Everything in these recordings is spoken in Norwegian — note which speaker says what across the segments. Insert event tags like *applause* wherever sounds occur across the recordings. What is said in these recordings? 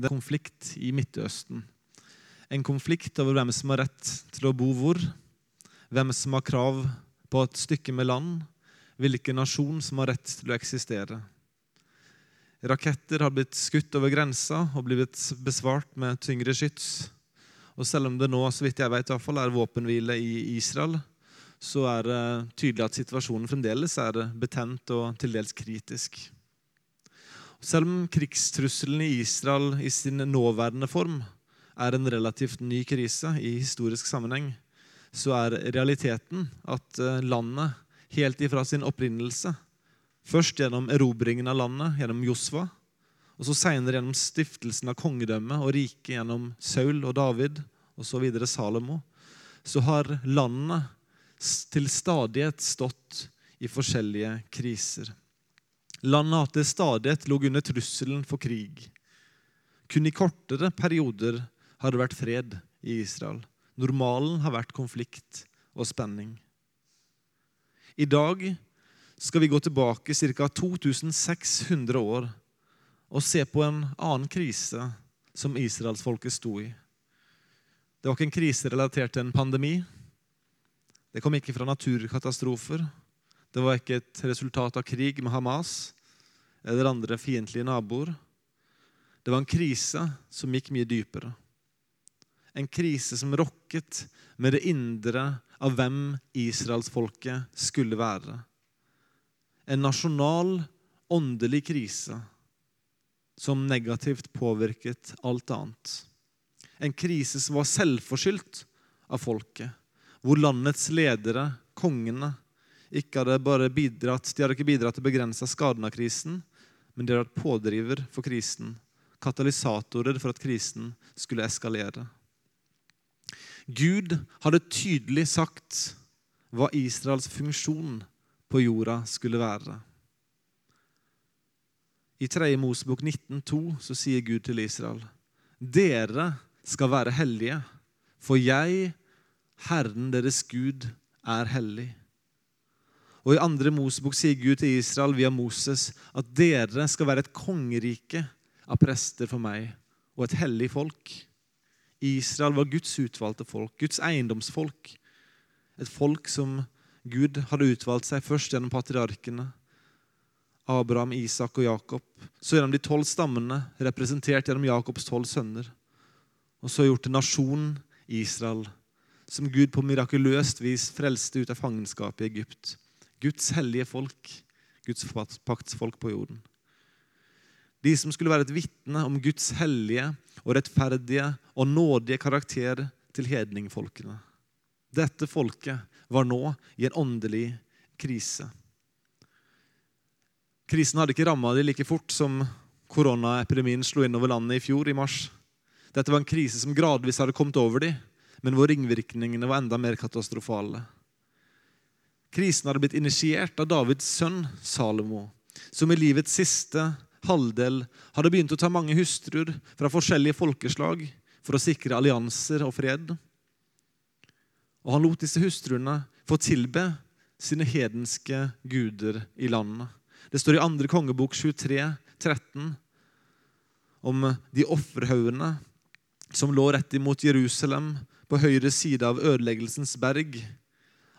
Speaker 1: Det er konflikt i Midtøsten. En konflikt over hvem som har rett til å bo hvor, hvem som har krav på et stykke med land, hvilken nasjon som har rett til å eksistere. Raketter har blitt skutt over grensa og blitt besvart med tyngre skyts. Og selv om det nå så vidt jeg vet, i hvert fall, er våpenhvile i Israel, så er det tydelig at situasjonen fremdeles er betent og til dels kritisk. Selv om krigstrusselen i Israel i sin nåværende form er en relativt ny krise i historisk sammenheng, så er realiteten at eh, landet helt ifra sin opprinnelse, først gjennom erobringen av landet gjennom Josva, og så senere gjennom stiftelsen av kongedømmet og riket gjennom Saul og David, og så videre Salomo, så har landet til stadighet stått i forskjellige kriser. Landet stadighet lå under trusselen for krig. Kun i kortere perioder har det vært fred i Israel. Normalen har vært konflikt og spenning. I dag skal vi gå tilbake ca. 2600 år og se på en annen krise som israelsfolket sto i. Det var ikke en krise relatert til en pandemi. Det kom ikke fra naturkatastrofer. Det var ikke et resultat av krig med Hamas eller andre fiendtlige naboer. Det var en krise som gikk mye dypere. En krise som rokket med det indre av hvem israelsfolket skulle være. En nasjonal, åndelig krise som negativt påvirket alt annet. En krise som var selvforskyldt av folket hvor landets ledere, kongene, ikke hadde bare bidratt, de hadde ikke bidratt til å begrense skaden av krisen, men de hadde vært pådriver for krisen, katalysatorer for at krisen skulle eskalere. Gud hadde tydelig sagt hva Israels funksjon på jorda skulle være. I 3. Mosebok 19,2 så sier Gud til Israel.: Dere skal være hellige, for jeg Herren deres Gud er hellig. Og I andre Mosebok sier Gud til Israel via Moses at dere skal være et kongerike av prester for meg og et hellig folk. Israel var Guds utvalgte folk, Guds eiendomsfolk. Et folk som Gud hadde utvalgt seg først gjennom patriarkene. Abraham, Isak og Jakob. Så gjennom de tolv stammene, representert gjennom Jakobs tolv sønner. Og så gjort til nasjonen Israel som Gud på mirakuløst vis frelste ut av fangenskapet i Egypt. Guds hellige folk, Guds paktsfolk på jorden. De som skulle være et vitne om Guds hellige og rettferdige og nådige karakter til hedningfolkene. Dette folket var nå i en åndelig krise. Krisen hadde ikke ramma dem like fort som koronaepidemien slo inn over landet i fjor, i mars. Dette var en krise som gradvis hadde kommet over dem men hvor ringvirkningene var enda mer katastrofale. Krisen hadde blitt initiert av Davids sønn Salomo, som i livets siste halvdel hadde begynt å ta mange hustruer fra forskjellige folkeslag for å sikre allianser og fred. Og han lot disse hustruene få tilbe sine hedenske guder i landet. Det står i 2. kongebok 23, 13 om de offerhaugene som lå rett imot Jerusalem på høyre side av ødeleggelsens berg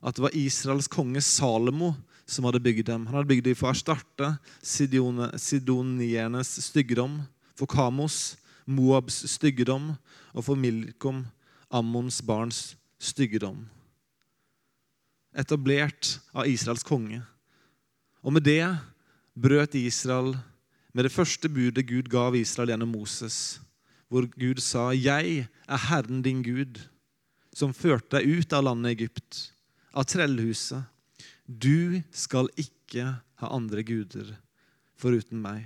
Speaker 1: at det var Israels konge Salomo som hadde bygd dem. Han hadde bygd dem for å erstatte sidoniernes styggedom, for Kamos, Moabs styggedom, og for Milkom, Ammons barns styggedom. Etablert av Israels konge. Og med det brøt Israel med det første budet Gud gav Israel gjennom Moses, hvor Gud sa, 'Jeg er Herren din Gud' som førte deg ut av landet Egypt, av trellhuset. Du skal ikke ha andre guder foruten meg.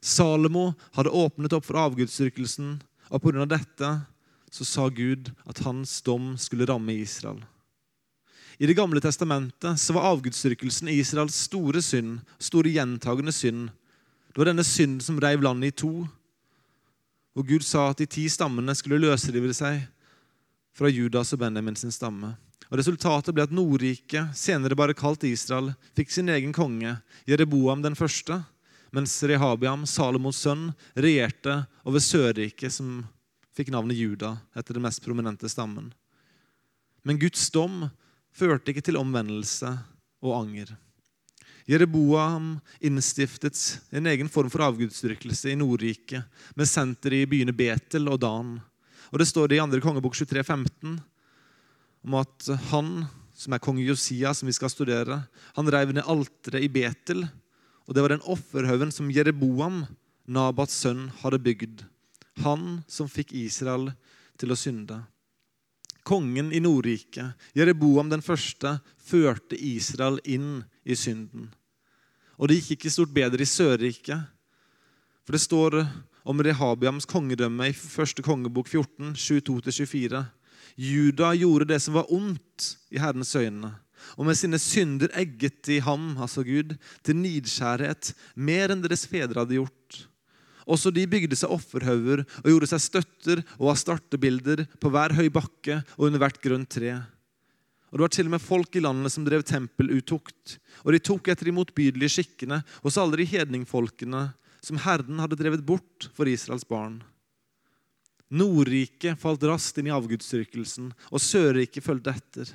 Speaker 1: Salomo hadde åpnet opp for avgudsdyrkelsen, og pga. dette så sa Gud at hans dom skulle ramme Israel. I Det gamle testamentet så var avgudsdyrkelsen Israels store synd, store gjentagende synd. Det var denne synden som reiv landet i to. Og Gud sa at de ti stammene skulle løsrive seg fra Judas og Benjamin sin stamme. Og Resultatet ble at Nordriket, senere bare kalt Israel, fikk sin egen konge, Jereboam den første, mens Rehabiam, Salomos sønn, regjerte over Sørriket, som fikk navnet Juda etter den mest prominente stammen. Men Guds dom førte ikke til omvendelse og anger. Jereboam innstiftet en egen form for avgudsdyrkelse i Nordriket, med senter i byene Betel og Dan. Og Det står det i 2. kongebok 23, 15, om at han, som er kong Josia, som vi skal studere, han reiv ned alteret i Betel og det var den offerhaugen som Jereboam, Nabats sønn, hadde bygd. Han som fikk Israel til å synde. Kongen i Nordriket, Jereboam den første, førte Israel inn i synden. Og det gikk ikke stort bedre i Sørriket. For det står om Rehabiams kongedømme i første kongebok 14, 22-24. Juda gjorde det som var ondt i Herrens øyne og med sine synder egget de ham, altså Gud, til nidskjærhet mer enn deres fedre hadde gjort. Også de bygde seg offerhauger og gjorde seg støtter og astartebilder på hver høy bakke og under hvert grønt tre. Og Det var til og med folk i landet som drev tempelutukt. Og de tok etter de motbydelige skikkene hos alle de hedningfolkene som Herren hadde drevet bort for Israels barn. Nordriket falt raskt inn i avgudsdyrkelsen, og Sørriket fulgte etter.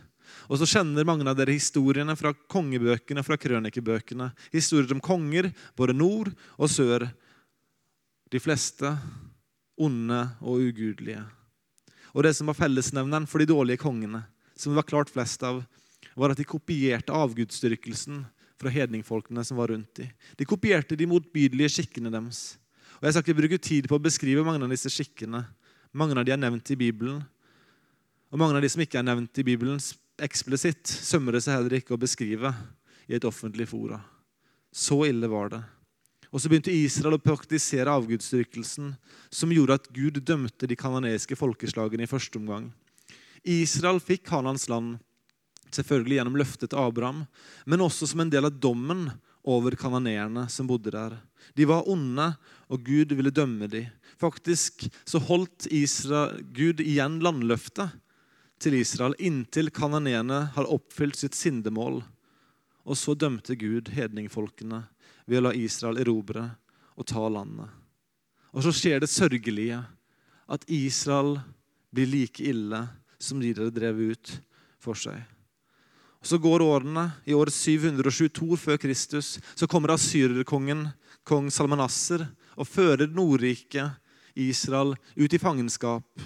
Speaker 1: Og så kjenner mange av dere historiene fra kongebøkene fra krønikebøkene. Historier om konger, både nord og sør. De fleste onde og ugudelige. Og det som var fellesnevneren for de dårlige kongene, som det var klart flest av, var at de kopierte avgudsdyrkelsen fra hedningfolkene som var rundt dem. De kopierte de motbydelige skikkene deres. Og Jeg skal ikke bruke tid på å beskrive mange av disse skikkene. Mange av de er nevnt i Bibelen. Og mange av de som ikke er nevnt i Bibelen, eksplisitt sømmer det seg heller ikke å beskrive i et offentlig fora. Så ille var det. Og så begynte Israel å praktisere avgudsdyrkelsen, som gjorde at Gud dømte de kanadiske folkeslagene i første omgang. Israel fikk Hanans land, selvfølgelig gjennom løftet til Abraham, men også som en del av dommen over kananeerne som bodde der. De var onde, og Gud ville dømme dem. Faktisk så holdt Israel, Gud igjen landløftet til Israel inntil kananeerne har oppfylt sitt sindemål. Og så dømte Gud hedningfolkene ved å la Israel erobre og ta landet. Og så skjer det sørgelige at Israel blir like ille som de dere drev ut for seg. Så går årene. I år 722 før Kristus så kommer asyrerkongen, kong Salmanasser, og fører Nordriket, Israel, ut i fangenskap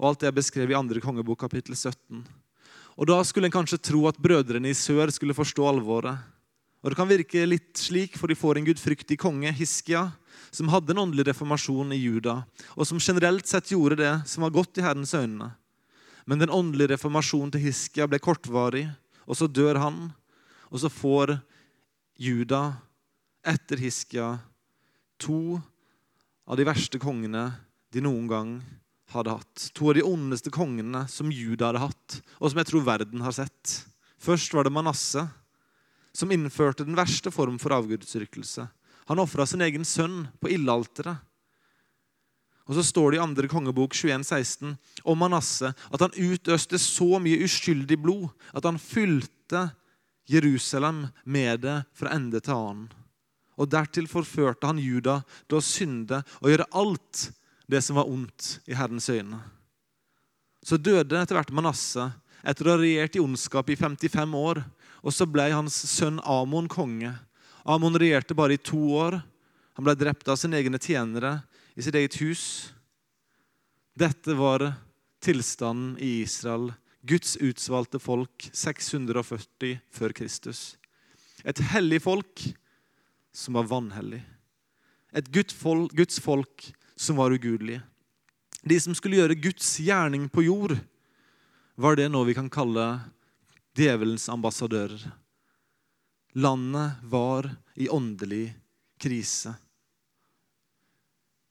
Speaker 1: og alt det er beskrevet i andre kongebok, kapittel 17. Og Da skulle en kanskje tro at brødrene i sør skulle forstå alvoret. Og Det kan virke litt slik, for de får en gudfryktig konge, Hiskia, som hadde en åndelig reformasjon i Juda, og som generelt sett gjorde det som var godt i Herrens øyne. Men den åndelige reformasjonen til Hiskia ble kortvarig, og så dør han. Og så får Juda, etter Hiskia, to av de verste kongene de noen gang hadde hatt. To av de ondeste kongene som Juda hadde hatt, og som jeg tror verden har sett. Først var det Manasseh, som innførte den verste form for avgudsdyrkelse. Han ofra sin egen sønn på ildalteret. Og så står det i andre kongebok 21, 16 om Manasseh at han utøste så mye uskyldig blod at han fylte Jerusalem med det fra ende til annen. Og dertil forførte han Juda til å synde og gjøre alt det som var ondt i Herrens øyne. Så døde etter hvert Manasseh etter å ha regjert i ondskap i 55 år. Og så ble hans sønn Amon konge. Amon regjerte bare i to år. Han ble drept av sine egne tjenere i sitt eget hus. Dette var tilstanden i Israel, Guds utvalgte folk 640 før Kristus. Et hellig folk som var vanhellig. Et Guds folk som var ugudelige. De som skulle gjøre Guds gjerning på jord, var det noe vi kan kalle djevelens ambassadører. Landet var i åndelig krise.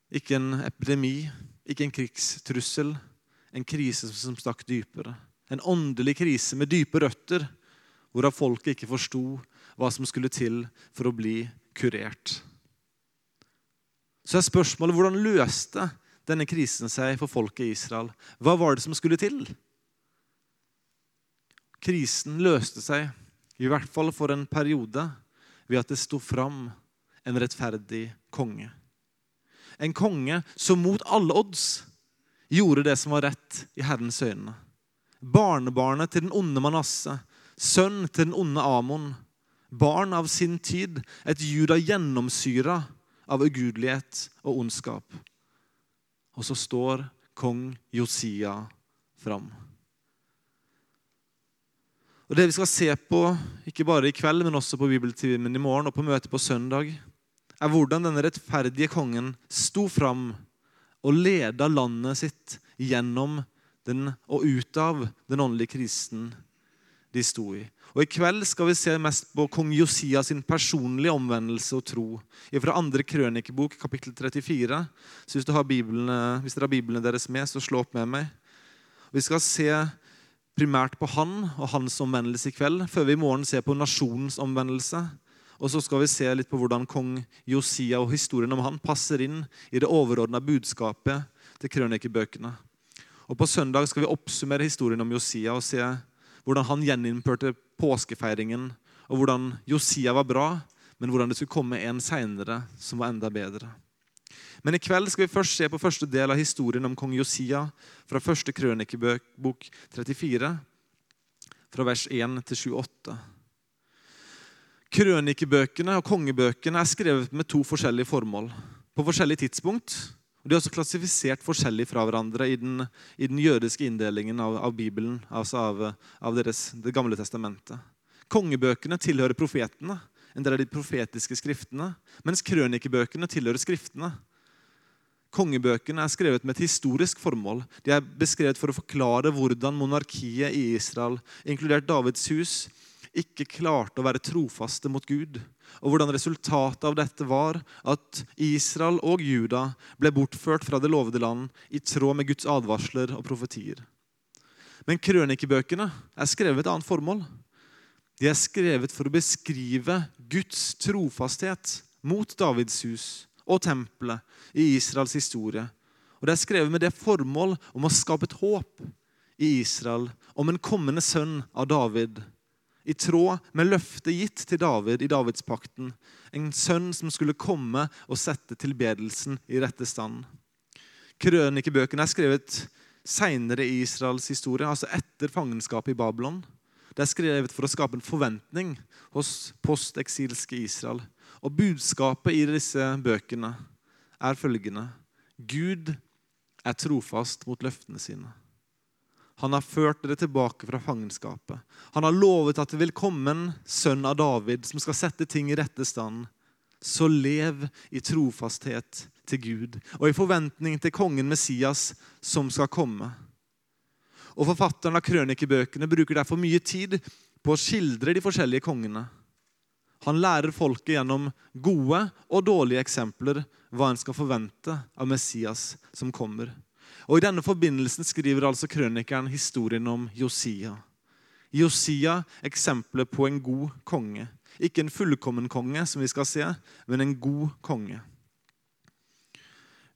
Speaker 1: Ikke en epidemi, ikke en krigstrussel, en krise som stakk dypere. En åndelig krise med dype røtter, hvorav folket ikke forsto hva som skulle til for å bli kurert. Så er spørsmålet hvordan løste denne krisen seg for folket i Israel? Hva var det som skulle til? Krisen løste seg, i hvert fall for en periode, ved at det sto fram en rettferdig konge. En konge som mot alle odds gjorde det som var rett i Herrens øyne. Barnebarnet til den onde Manasse, sønn til den onde Amon, barn av sin tid, et juda gjennomsyra av ugudelighet og ondskap. Og så står kong Josia fram. Og Det vi skal se på, ikke bare i kveld, men også på bibeltimen i morgen og på møtet på søndag, er hvordan denne rettferdige kongen sto fram og leda landet sitt gjennom den, og ut av den åndelige krisen de sto i. Og I kveld skal vi se mest på kong Josia sin personlige omvendelse og tro. Fra andre krønikebok, kapittel 34. Så hvis dere har Biblene deres med, så slå opp med meg. Vi skal se primært på han og hans omvendelse i kveld, før vi i morgen ser på nasjonens omvendelse. Og så skal vi se litt på hvordan kong Josia og historien om han passer inn i det overordna budskapet til krønikebøkene. Og På søndag skal vi oppsummere historien om Josia og se hvordan han gjeninnførte påskefeiringen, og hvordan Josia var bra, men hvordan det skulle komme en seinere som var enda bedre. Men i kveld skal vi først se på første del av historien om kong Josia fra første krønikebok 34, fra vers 1 til 28. Krønikebøkene og kongebøkene er skrevet med to forskjellige formål. På forskjellige tidspunkt. og De er også klassifisert forskjellig fra hverandre i den, i den jødiske inndelingen av, av Bibelen, altså av, av deres, Det gamle testamentet. Kongebøkene tilhører profetene, en del av de profetiske skriftene, mens krønikebøkene tilhører skriftene, Kongebøkene er skrevet med et historisk formål. De er beskrevet for å forklare hvordan monarkiet i Israel, inkludert Davids hus, ikke klarte å være trofaste mot Gud, og hvordan resultatet av dette var at Israel og Juda ble bortført fra det lovede land i tråd med Guds advarsler og profetier. Men krønikebøkene er skrevet et annet formål. De er skrevet for å beskrive Guds trofasthet mot Davids hus og tempelet i Israels historie. Og Det er skrevet med det formål om å skape et håp i Israel om en kommende sønn av David. I tråd med løftet gitt til David i Davidspakten. En sønn som skulle komme og sette tilbedelsen i rette stand. Krønikebøkene er skrevet seinere i Israels historie, altså etter fangenskapet i Babylon. Det er skrevet for å skape en forventning hos posteksilske Israel og budskapet i disse bøkene er følgende Gud er trofast mot løftene sine. Han har ført dere tilbake fra fangenskapet. Han har lovet at det vil komme en sønn av David som skal sette ting i rette stand. Så lev i trofasthet til Gud og i forventning til kongen Messias som skal komme. Og Forfatteren av krønikebøkene bruker derfor mye tid på å skildre de forskjellige kongene. Han lærer folket gjennom gode og dårlige eksempler hva en skal forvente av Messias som kommer. Og I denne forbindelsen skriver altså krønikeren historien om Josia. Josia eksempelet på en god konge. Ikke en fullkommen konge, som vi skal se, men en god konge.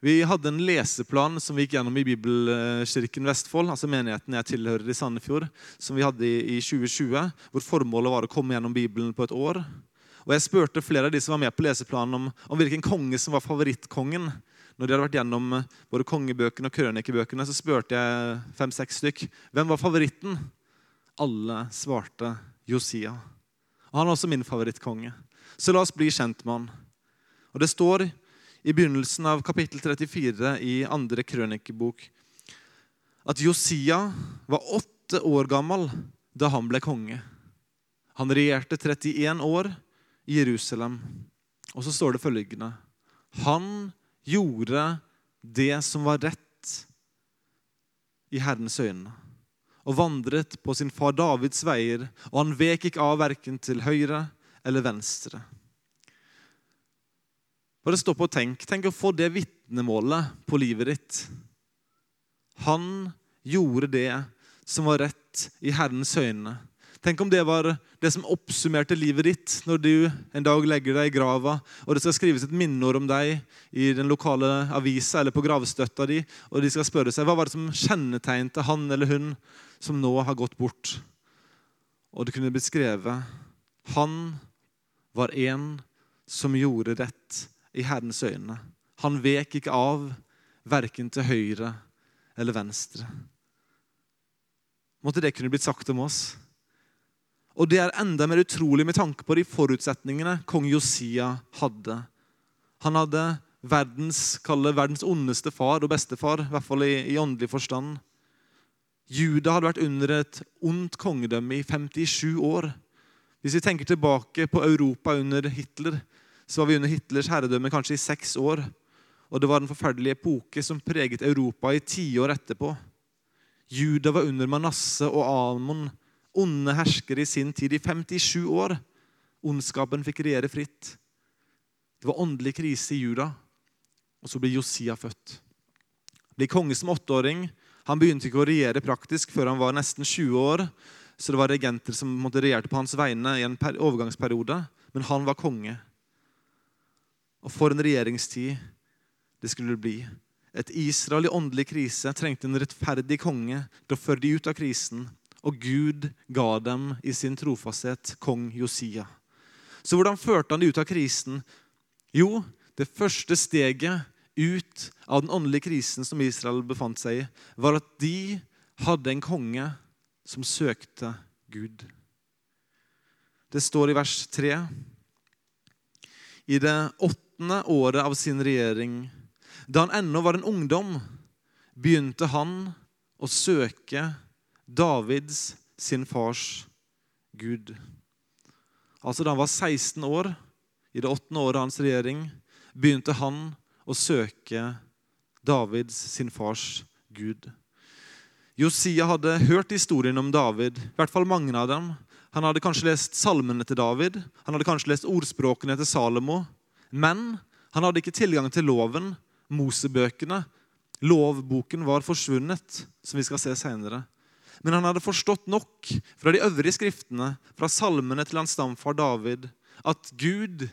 Speaker 1: Vi hadde en leseplan som vi gikk gjennom i Bibelkirken Vestfold, altså menigheten jeg tilhører i Sandefjord, som vi hadde i 2020, hvor formålet var å komme gjennom Bibelen på et år. Og Jeg spurte flere av de som var med på leseplanen om, om hvilken konge som var favorittkongen. Når de hadde vært gjennom eh, både kongebøkene og krønikebøkene, så spurte jeg fem-seks stykk hvem var favoritten. Alle svarte Josia. Og Han er også min favorittkonge. Så la oss bli kjent med han. Og Det står i begynnelsen av kapittel 34 i andre krønikebok at Josia var åtte år gammel da han ble konge. Han regjerte 31 år i Jerusalem. Og så står det følgende Han gjorde det som var rett i Herrens øyne, og vandret på sin far Davids veier, og han vek ikke av verken til høyre eller venstre. Bare stopp og tenk. Tenk å få det vitnemålet på livet ditt. Han gjorde det som var rett i Herrens øyne. Tenk om det var det som oppsummerte livet ditt når du en dag legger deg i grava, og det skal skrives et minneord om deg i den lokale avisa eller på gravstøtta di, og de skal spørre seg hva var det som kjennetegnte han eller hun som nå har gått bort. Og det kunne blitt skrevet han var en som gjorde rett i Herrens øyne. Han vek ikke av, verken til høyre eller venstre. Måtte det kunne blitt sagt om oss. Og det er enda mer utrolig med tanke på de forutsetningene kong Josia hadde. Han hadde verdens, verdens ondeste far og bestefar, i hvert fall i, i åndelig forstand. Juda hadde vært under et ondt kongedømme i 57 år. Hvis vi tenker tilbake på Europa under Hitler, så var vi under Hitlers herredømme kanskje i seks år. Og det var en forferdelig epoke som preget Europa i tiår etterpå. Juda var under Manasse og Amon, onde herskere i sin tid, i 57 år. Ondskapen fikk regjere fritt. Det var åndelig krise i Juda. Og så blir Josia født. Blir konge som åtteåring. Han begynte ikke å regjere praktisk før han var nesten 20 år. Så det var regenter som måtte regjerte på hans vegne i en overgangsperiode. Men han var konge. Og for en regjeringstid det skulle bli. Et Israel i åndelig krise trengte en rettferdig konge til å føre de ut av krisen. Og Gud ga dem i sin trofasthet kong Josia. Så hvordan førte han det ut av krisen? Jo, det første steget ut av den åndelige krisen som Israel befant seg i, var at de hadde en konge som søkte Gud. Det står i vers 3. I det åttende året av sin regjering, da han ennå var en ungdom, begynte han å søke Davids, sin fars, Gud. Altså Da han var 16 år, i det åttende året av hans regjering, begynte han å søke Davids, sin fars, Gud. Josia hadde hørt historien om David, i hvert fall mange av dem. Han hadde kanskje lest salmene til David, han hadde kanskje lest ordspråkene til Salomo. Men han hadde ikke tilgang til loven, Mosebøkene. Lovboken var forsvunnet, som vi skal se senere. Men han hadde forstått nok fra de øvrige skriftene, fra salmene til hans stamfar David, at Gud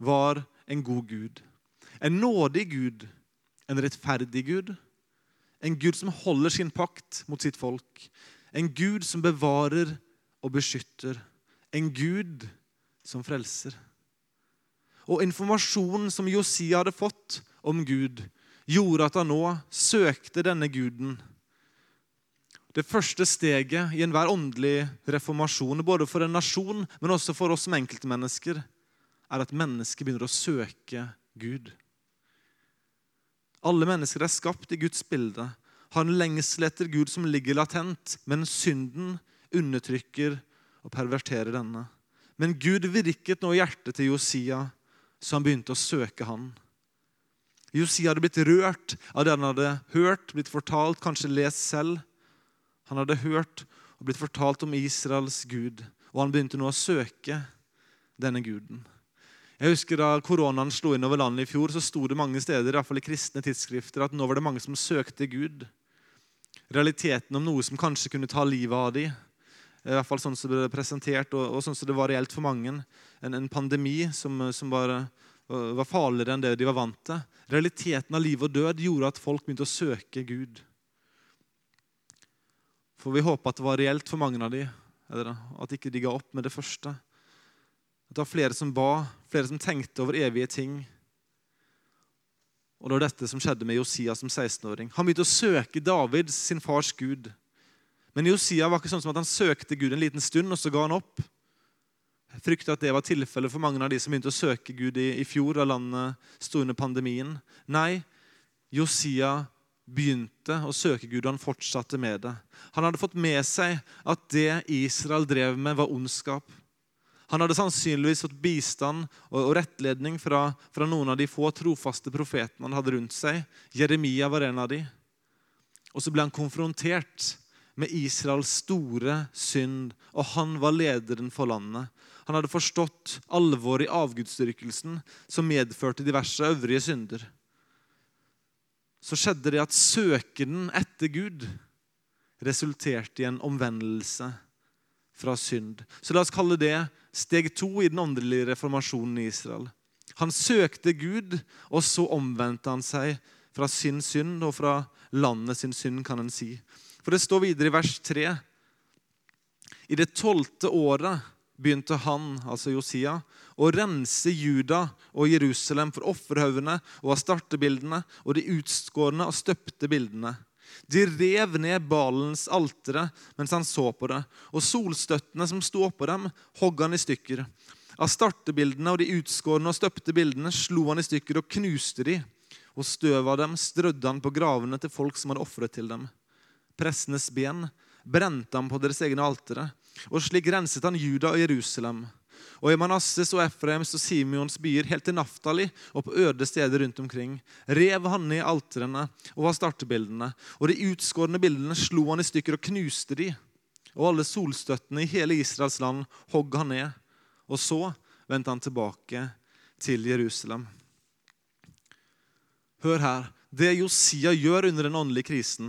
Speaker 1: var en god Gud. En nådig Gud, en rettferdig Gud, en Gud som holder sin pakt mot sitt folk, en Gud som bevarer og beskytter, en Gud som frelser. Og informasjonen som Josia hadde fått om Gud, gjorde at han nå søkte denne guden. Det første steget i enhver åndelig reformasjon, både for en nasjon, men også for oss som enkeltmennesker, er at mennesket begynner å søke Gud. Alle mennesker er skapt i Guds bilde, har en lengsel etter Gud som ligger latent, men synden undertrykker og perverterer denne. Men Gud virket nå i hjertet til Josia, så han begynte å søke han. Josia hadde blitt rørt av det han hadde hørt, blitt fortalt, kanskje lest selv. Han hadde hørt og blitt fortalt om Israels Gud, og han begynte nå å søke denne guden. Jeg husker Da koronaen slo inn over landet i fjor, så sto det mange steder i, hvert fall i kristne tidsskrifter, at nå var det mange som søkte Gud. Realiteten om noe som kanskje kunne ta livet av dem. I hvert fall sånn som det ble presentert, og, og sånn som det var reelt for mange. En, en pandemi som, som var, var, farligere enn det de var vant til. Realiteten av liv og død gjorde at folk begynte å søke Gud. For vi håper at det var reelt for mange av de, eller at ikke de ga opp med det første. At det var flere som ba, flere som tenkte over evige ting. Og det var dette som skjedde med Josia som 16-åring. Han begynte å søke David, sin fars gud. Men Josia var ikke sånn som at han søkte Gud en liten stund, og så ga han opp. Jeg frykter at det var tilfellet for mange av de som begynte å søke Gud i, i fjor, da landet sto under pandemien. Nei, Josia begynte å søke Gud, og han fortsatte med det. Han hadde fått med seg at det Israel drev med, var ondskap. Han hadde sannsynligvis fått bistand og rettledning fra, fra, noen av de få trofaste profetene han hadde rundt seg. Jeremia var en av de. Og så ble han konfrontert med Israels store synd, og han var lederen for landet. Han hadde forstått alvoret i avgudsdyrkelsen, som medførte diverse øvrige synder. Så skjedde det at søkenen etter Gud resulterte i en omvendelse fra synd. Så la oss kalle det steg to i den åndelige reformasjonen i Israel. Han søkte Gud, og så omvendte han seg fra sin synd og fra landet sin synd, kan en si. For det står videre i vers 3. I det tolvte året begynte han, altså Josia, å rense Juda og Jerusalem for offerhaugene og astartebildene og de utskårne og støpte bildene. De rev ned Balens altere mens han så på det, og solstøttene som sto oppå dem, hogg han i stykker. Astartebildene og de utskårne og støpte bildene slo han i stykker og knuste de, og støv av dem strødde han på gravene til folk som hadde ofret til dem. Pressenes ben brente han på deres egne altere, og slik renset han Juda og Jerusalem. Og i Manasses og Efraims og Simeons byer, helt til Naftali og på øde steder rundt omkring, rev han ned alterene og var startebildene, og de utskårne bildene slo han i stykker og knuste de. Og alle solstøttene i hele Israels land hogg han ned. Og så vendte han tilbake til Jerusalem. Hør her. Det Josia gjør under den åndelige krisen,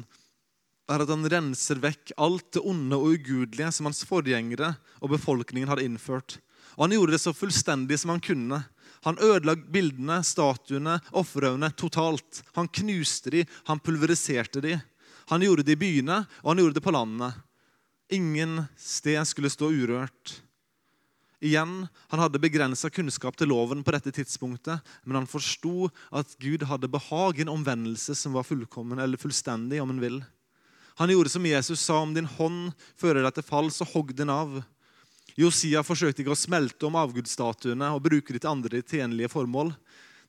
Speaker 1: er at han renser vekk alt det onde og ugudelige som hans forgjengere og befolkningen hadde innført. Og Han gjorde det så fullstendig som han kunne. Han ødela bildene, statuene, offerhaugene totalt. Han knuste de, han pulveriserte de. Han gjorde det i byene, og han gjorde det på landet. Ingen sted skulle stå urørt. Igjen, Han hadde begrensa kunnskap til loven på dette tidspunktet, men han forsto at Gud hadde behag i en omvendelse som var fullkommen eller fullstendig, om han vil. Han gjorde som Jesus sa, om din hånd fører deg til fall, så hogg den av. Josia forsøkte ikke å smelte om avgudsstatuene og bruke de til andre tjenlige formål.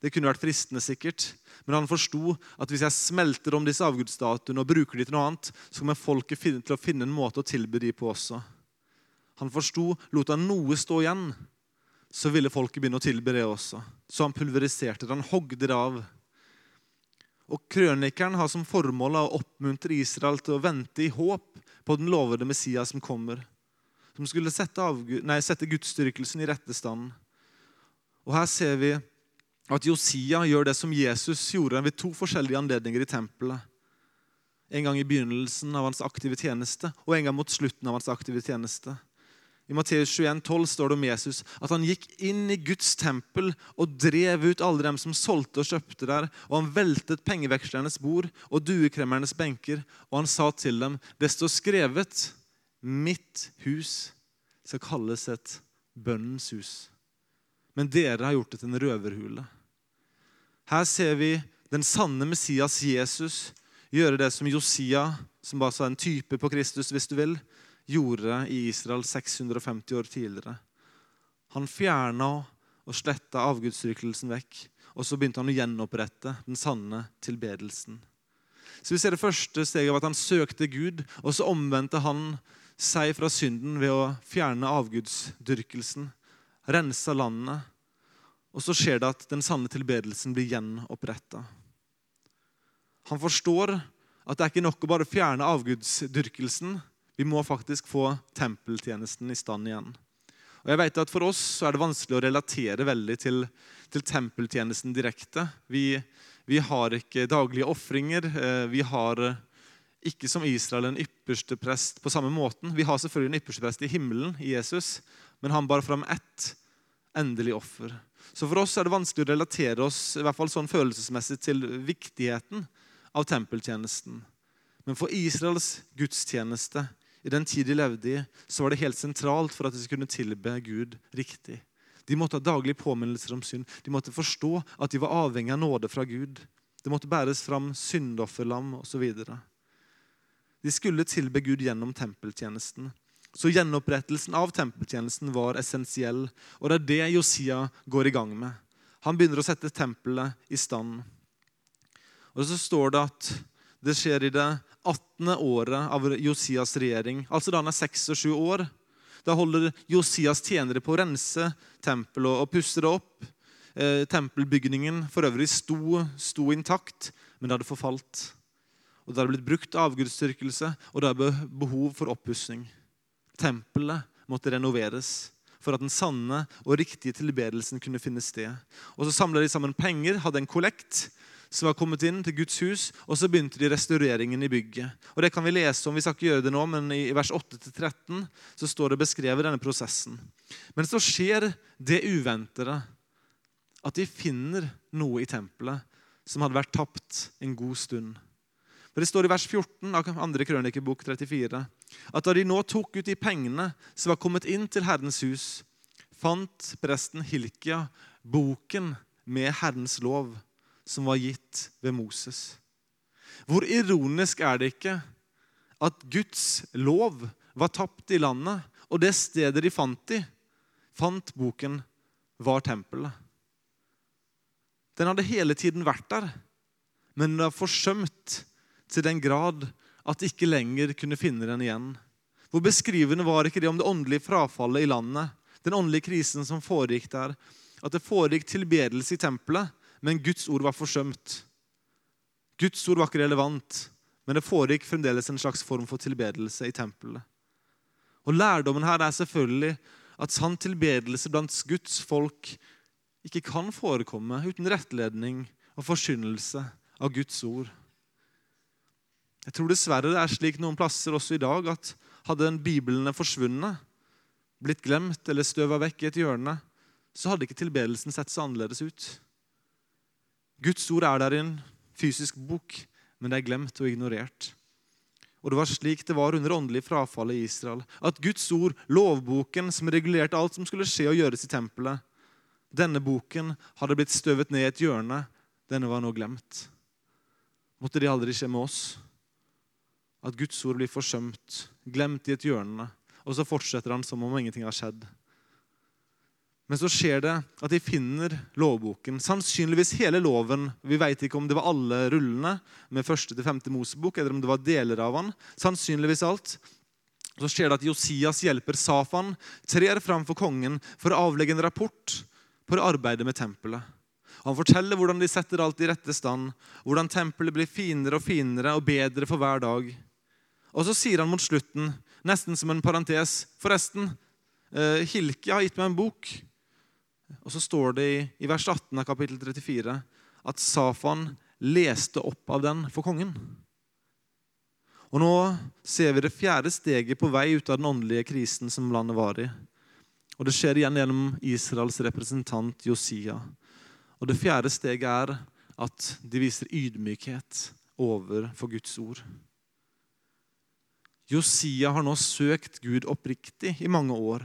Speaker 1: Det kunne vært fristende, sikkert, men han forsto at hvis jeg smelter om disse avgudsstatuene og bruker de til noe annet, så kommer folket til å finne en måte å tilby de på også. Han forsto, lot han noe stå igjen, så ville folket begynne å tilby det også. Så han pulveriserte det, han hogde det av. Og Krønikeren har som formål å oppmuntre Israel til å vente i håp på den lovede Messias som kommer. Som skulle sette, avgud, nei, sette gudsdyrkelsen i rette stand. Og Her ser vi at Josia gjør det som Jesus gjorde ved to forskjellige anledninger i tempelet. En gang i begynnelsen av hans aktive tjeneste og en gang mot slutten av hans aktive tjeneste. I Matteus 21, 12 står det om Jesus at han gikk inn i Guds tempel og drev ut alle dem som solgte og kjøpte der. Og han veltet pengevekslernes bord og duekremmernes benker. Og han sa til dem, det står skrevet, mitt hus skal kalles et bønnens hus. Men dere har gjort det til en røverhule. Her ser vi den sanne Messias Jesus gjøre det som Josia, som bare sa en type på Kristus, hvis du vil, gjorde i Israel 650 år tidligere. Han fjerna og sletta avgudsdyrkelsen vekk. Og så begynte han å gjenopprette den sanne tilbedelsen. Så Vi ser det første steget av at han søkte Gud, og så omvendte han seg fra synden ved å fjerne avgudsdyrkelsen, rense landet. Og så skjer det at den sanne tilbedelsen blir gjenoppretta. Han forstår at det er ikke nok å bare fjerne avgudsdyrkelsen, vi må faktisk få tempeltjenesten i stand igjen. Og jeg vet at For oss så er det vanskelig å relatere veldig til, til tempeltjenesten direkte. Vi, vi, har ikke daglige ofringer. Eh, vi har ikke som Israel en ypperste prest på samme måten. Vi har selvfølgelig en ypperste prest i himmelen, i Jesus, men han bar fram ett endelig offer. Så for oss er det vanskelig å relatere oss i hvert fall sånn følelsesmessig til viktigheten av tempeltjenesten. Men for Israels gudstjeneste i den tid de levde i, så var det helt sentralt for at de skulle kunne tilbe Gud riktig. De måtte ha daglige påminnelser om synd. De måtte forstå at de var avhengig av nåde fra Gud. Det måtte bæres fram syndofferlam osv. De skulle tilbe Gud gjennom tempeltjenesten. Så gjenopprettelsen av tempeltjenesten var essensiell. Og det er det Josia går i gang med. Han begynner å sette tempelet i stand. Og så står det at det skjer i det 18. året av Josias regjering, altså da han er 26 år. Da holder Josias tjenere på å rense tempelet og pusse det opp. Eh, tempelbygningen for øvrig sto, sto, intakt, men det hadde forfalt. Og Det hadde blitt brukt avgudsdyrkelse, og det hadde behov for oppussing. Tempelet måtte renoveres for at den sanne og riktige tilbedelsen kunne finne sted. Og Så samla de sammen penger, hadde en kollekt som var kommet inn til Guds hus, og så begynte de restaureringen i bygget. Og Det kan vi lese om, vi skal ikke gjøre det nå, men i vers 8-13 så står det beskrevet denne prosessen. Men så skjer det uventede at de finner noe i tempelet som hadde vært tapt en god stund. For Det står i vers 14 av 2. krønikebok 34 at da de nå tok ut de pengene som var kommet inn til Herrens hus, fant presten Hilkia boken med Herrens lov, som var gitt ved Moses. Hvor ironisk er det ikke at Guds lov var tapt i landet, og det stedet de fant i, fant boken, var tempelet. Den hadde hele tiden vært der, men den var forsømt til den grad at de ikke lenger kunne finne den igjen. Hvor beskrivende var ikke det om det åndelige frafallet i landet, den åndelige krisen som foregikk der, at det foregikk tilbedelse i tempelet, men Guds ord var forsømt. Guds ord var ikke relevant, men det foregikk fremdeles en slags form for tilbedelse i tempelet. Og Lærdommen her er selvfølgelig at sann tilbedelse blant Guds folk ikke kan forekomme uten rettledning og forkynnelse av Guds ord. Jeg tror dessverre det er slik noen plasser også i dag at hadde Bibelen forsvunnet, blitt glemt eller støva vekk i et hjørne, så hadde ikke tilbedelsen sett så annerledes ut. Guds ord er der i en fysisk bok, men det er glemt og ignorert. Og Det var slik det var under åndelig frafall i Israel. At Guds ord, lovboken som regulerte alt som skulle skje og gjøres i tempelet, denne boken hadde blitt støvet ned i et hjørne. Denne var nå glemt. Måtte det aldri skje med oss? At Guds ord blir forsømt, glemt i et hjørne, og så fortsetter han som om ingenting har skjedd. Men så skjer det at de finner lovboken. Sannsynligvis hele loven. Vi vet ikke om det var alle rullene med første til femte Mosebok, eller om det var deler av den. Sannsynligvis alt. Så skjer det at Josias hjelper Safan trer fram for kongen for å avlegge en rapport på arbeidet med tempelet. Han forteller hvordan de setter alt i rette stand, hvordan tempelet blir finere og finere og bedre for hver dag. Og så sier han mot slutten, nesten som en parentes Forresten, eh, Hilki har gitt meg en bok og så står det i, vers 18 av kapittel 34 at Safan leste opp av den for kongen. Og Nå ser vi det fjerde steget på vei ut av den åndelige krisen som landet var i. Og Det skjer igjen gjennom Israels representant Josia. Og Det fjerde steget er at de viser ydmykhet overfor Guds ord. Josia har nå søkt Gud oppriktig i mange år,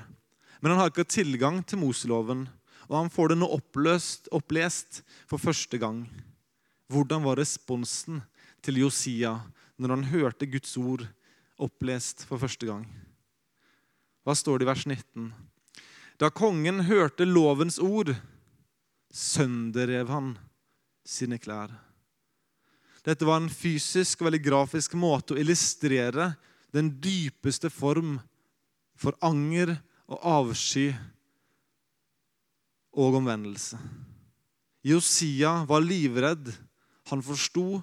Speaker 1: men han har ikke tilgang til Moseloven og han får det nå oppløst, opplest for første gang. Hvordan var responsen til Josia når han hørte Guds ord opplest for første gang? Hva står det i vers 19? Da kongen hørte lovens ord, sønderrev han sine klær. Dette var en fysisk og veldig grafisk måte å illustrere den dypeste form for anger og avsky og omvendelse. Josia var livredd. Han forsto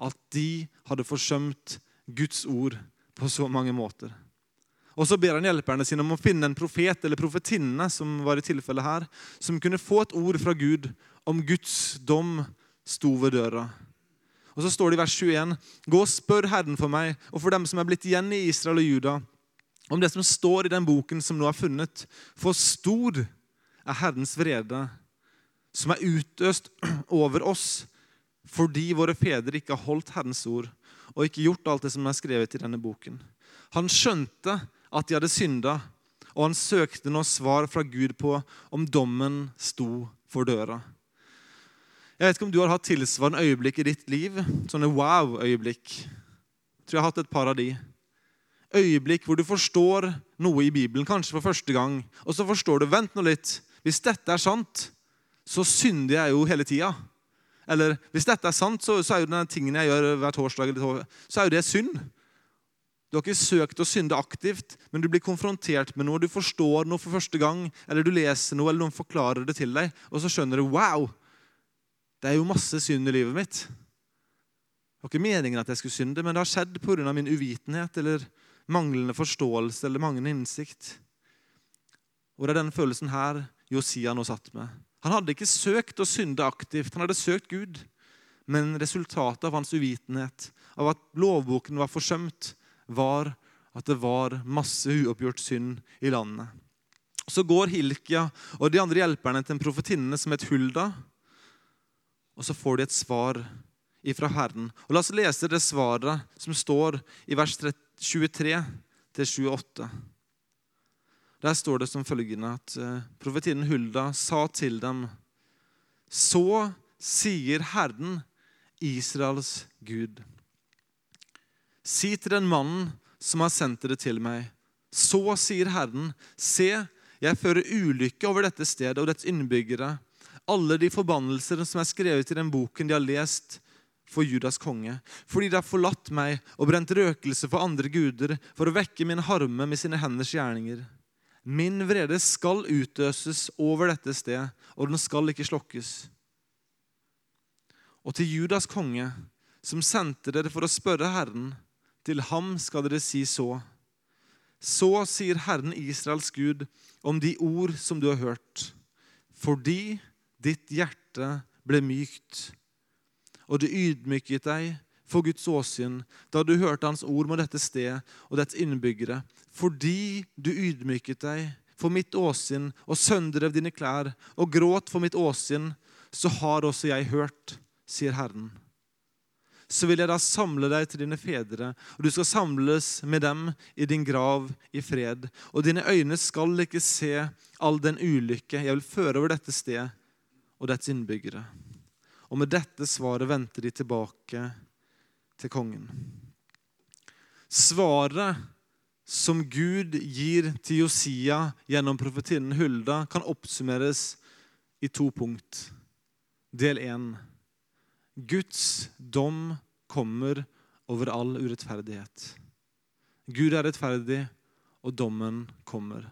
Speaker 1: at de hadde forsømt Guds ord på så mange måter. Og Så ber han hjelperne sine om å finne en profet eller profetinne som var i tilfellet her, som kunne få et ord fra Gud om Guds dom sto ved døra. Og Så står det i vers 21.: Gå og spør Herren for meg og for dem som er blitt igjen i Israel og Juda, om det som står i den boken som nå er funnet. For stor er Herrens vrede, som er utøst *clears throat* over oss fordi våre fedre ikke har holdt Herrens ord og ikke gjort alt det som er skrevet i denne boken. Han skjønte at de hadde synda, og han søkte nå svar fra Gud på om dommen sto for døra. Jeg vet ikke om du har hatt tilsvarende øyeblikk i ditt liv. Sånne wow-øyeblikk. Jeg tror jeg har hatt et par av de. Øyeblikk hvor du forstår noe i Bibelen, kanskje for første gang, og så forstår du Vent nå litt. Hvis dette er sant, så synder jeg jo hele tida. Eller hvis dette er sant, så, så er jo den tingen jeg gjør hver torsdag, så er jo det synd. Du har ikke søkt å synde aktivt, men du blir konfrontert med noe. Du forstår noe for første gang, eller du leser noe, eller noen forklarer det til deg, og så skjønner du wow, det er jo masse synd i livet mitt. Det var ikke meningen at jeg skulle synde, men det har skjedd pga. min uvitenhet eller manglende forståelse eller manglende innsikt. Og det er den følelsen her Josia nå satt med. Han hadde ikke søkt å synde aktivt, han hadde søkt Gud. Men resultatet av hans uvitenhet, av at lovboken var forsømt, var at det var masse uoppgjort synd i landet. Så går Hilkia og de andre hjelperne til en profetinne som het Hulda. Og så får de et svar ifra Herren. Og La oss lese det svaret som står i vers 23 28. Der står det som følgende at eh, profetinnen Hulda sa til dem Så sier Herren, Israels Gud. Si til den mannen som har sendt dere til meg. Så sier Herren, se, jeg fører ulykke over dette stedet og dets innbyggere. Alle de forbannelser som er skrevet i den boken de har lest for Judas konge, fordi de har forlatt meg og brent røkelse for andre guder for å vekke min harme med sine henders gjerninger. Min vrede skal utøses over dette sted, og den skal ikke slokkes. Og til Judas konge, som sendte dere for å spørre Herren, til ham skal dere si så. Så sier Herren Israels Gud om de ord som du har hørt. Fordi ditt hjerte ble mykt, og du ydmyket deg for Guds åsyn da du hørte Hans ord med dette sted og dets innbyggere. Fordi du ydmyket deg for mitt åsyn og søndrev dine klær og gråt for mitt åsyn, så har også jeg hørt, sier Herren så vil jeg da samle deg til dine fedre, og du skal samles med dem i din grav i fred. Og dine øyne skal ikke se all den ulykke jeg vil føre over dette sted og dets innbyggere. Og med dette svaret vendte de tilbake til kongen. Svaret som Gud gir til Josia gjennom profetinnen Hulda, kan oppsummeres i to punkt. Del 1. Guds dom kommer over all urettferdighet. Gud er rettferdig, og dommen kommer.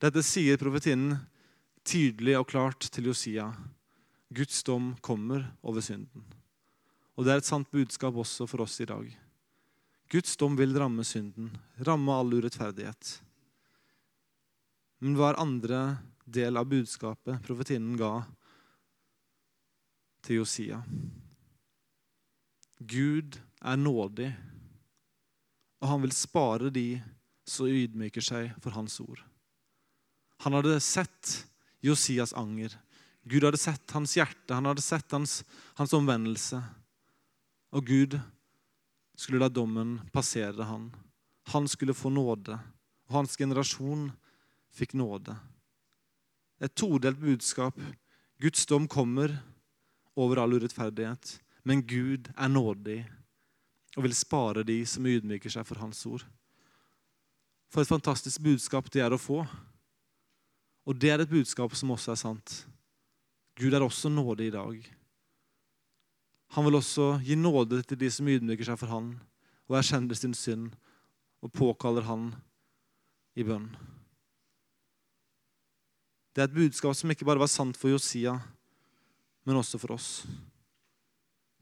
Speaker 1: Dette sier profetinnen tydelig og klart til Josia. Guds dom kommer over synden. Og Det er et sant budskap også for oss i dag. Guds dom vil ramme synden, ramme all urettferdighet. Men hva er andre del av budskapet profetinnen ga til Josia? Gud er nådig, og han vil spare de som ydmyker seg for hans ord. Han hadde sett Josias anger. Gud hadde sett hans hjerte, han hadde sett hans, hans omvendelse. Og Gud skulle la dommen passere han. Han skulle få nåde, og hans generasjon fikk nåde. Et todelt budskap. Guds dom kommer over all urettferdighet. Men Gud er nådig og vil spare de som ydmyker seg for Hans ord. For et fantastisk budskap det er å få. Og det er et budskap som også er sant. Gud er også nådig i dag. Han vil også gi nåde til de som ydmyker seg for Han og erkjenner sin synd og påkaller Han i bønn. Det er et budskap som ikke bare var sant for Josia, men også for oss.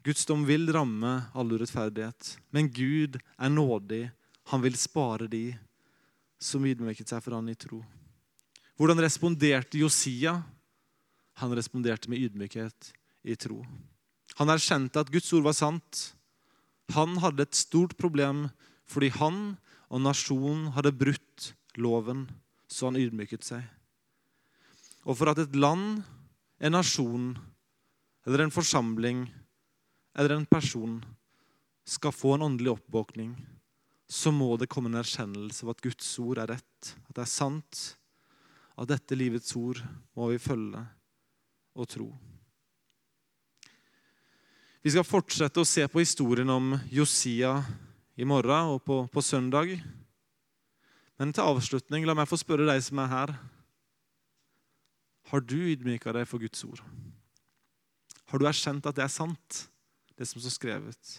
Speaker 1: Guds dom vil ramme all urettferdighet, men Gud er nådig. Han vil spare de som ydmyket seg for han i tro. Hvordan responderte Josia? Han responderte med ydmykhet i tro. Han erkjente at Guds ord var sant. Han hadde et stort problem fordi han og nasjonen hadde brutt loven, så han ydmyket seg. Og for at et land, en nasjon eller en forsamling eller en person skal få en åndelig oppvåkning, så må det komme en erkjennelse av at Guds ord er rett, at det er sant. At dette livets ord må vi følge og tro. Vi skal fortsette å se på historien om Josia i morgen og på, på søndag. Men til avslutning, la meg få spørre deg som er her. Har du ydmyka deg for Guds ord? Har du erkjent at det er sant? det som står skrevet.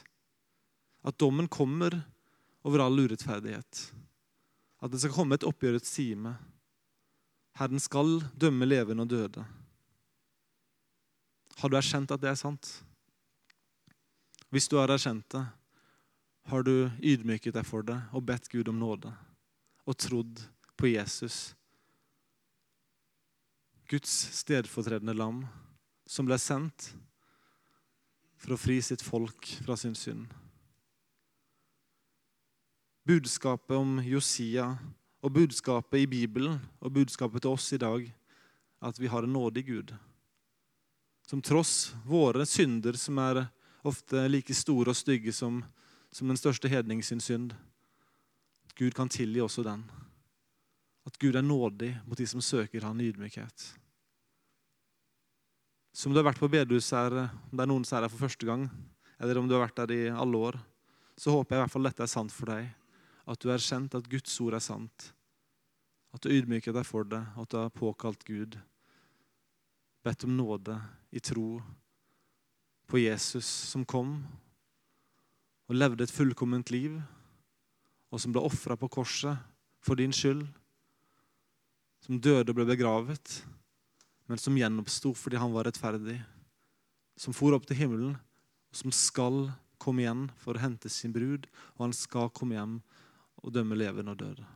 Speaker 1: At dommen kommer over all urettferdighet. At det skal komme et oppgjørets time. Herren skal dømme levende og døde. Har du erkjent at det er sant? Hvis du har erkjent det, har du ydmyket deg for det og bedt Gud om nåde og trodd på Jesus, Guds stedfortredende lam, som ble sendt for å fri sitt folk fra sin synd. Budskapet om Josia og budskapet i Bibelen og budskapet til oss i dag at vi har en nådig Gud. Som tross våre synder som er ofte like store og stygge som, som den største hedning sin synd. Gud kan tilgi også den. At Gud er nådig mot de som søker Han i ydmykhet. Som du har vært på bedehuset her, om det er noen som er her for første gang, eller om du har vært der i alle år, så håper jeg i hvert fall dette er sant for deg. At du har erkjent at Guds ord er sant. At du har ydmyket deg for det, at du har påkalt Gud. Bedt om nåde i tro på Jesus som kom og levde et fullkomment liv, og som ble ofra på korset for din skyld, som døde og ble begravet, men som gjenoppsto fordi han var rettferdig, som for opp til himmelen, og som skal komme igjen for å hente sin brud, og han skal komme hjem og dømme levende og døde.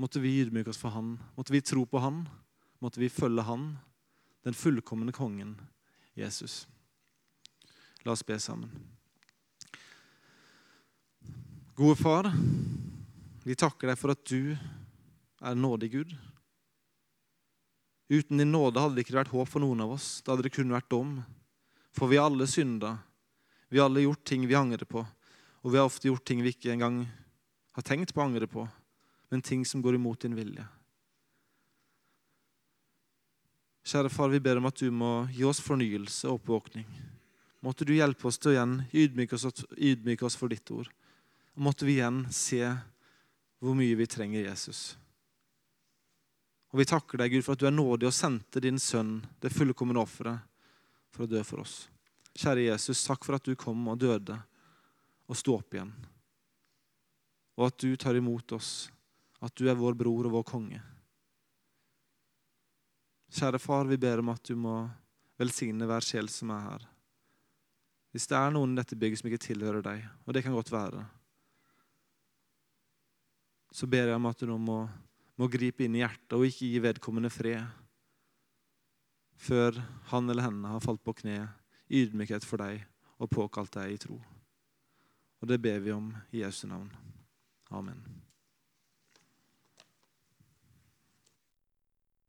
Speaker 1: Måtte vi ydmyke oss for han, måtte vi tro på han, måtte vi følge han, den fullkomne kongen, Jesus. La oss be sammen. Gode far, vi takker deg for at du er nådig Gud. Uten din nåde hadde det ikke vært håp for noen av oss. Da hadde det kun vært dom. For vi har alle synda. Vi har alle gjort ting vi angrer på. Og vi har ofte gjort ting vi ikke engang har tenkt på å angre på, men ting som går imot din vilje. Kjære far, vi ber om at du må gi oss fornyelse og oppvåkning. Måtte du hjelpe oss til å igjen ydmyke oss, ydmyke oss for ditt ord. Og måtte vi igjen se hvor mye vi trenger Jesus. Og Vi takker deg, Gud, for at du er nådig og sendte din sønn, det fullkomne offeret, for å dø for oss. Kjære Jesus, takk for at du kom og døde og sto opp igjen. Og at du tar imot oss, at du er vår bror og vår konge. Kjære far, vi ber om at du må velsigne hver sjel som er her. Hvis det er noen i dette bygget som ikke tilhører deg, og det kan godt være, så ber jeg om at du nå må, må gripe inn i hjertet og ikke gi vedkommende fred før han eller henne har falt på kne ydmykhet for deg og påkalt deg i tro. Og det ber vi om i Jesu navn. Amen.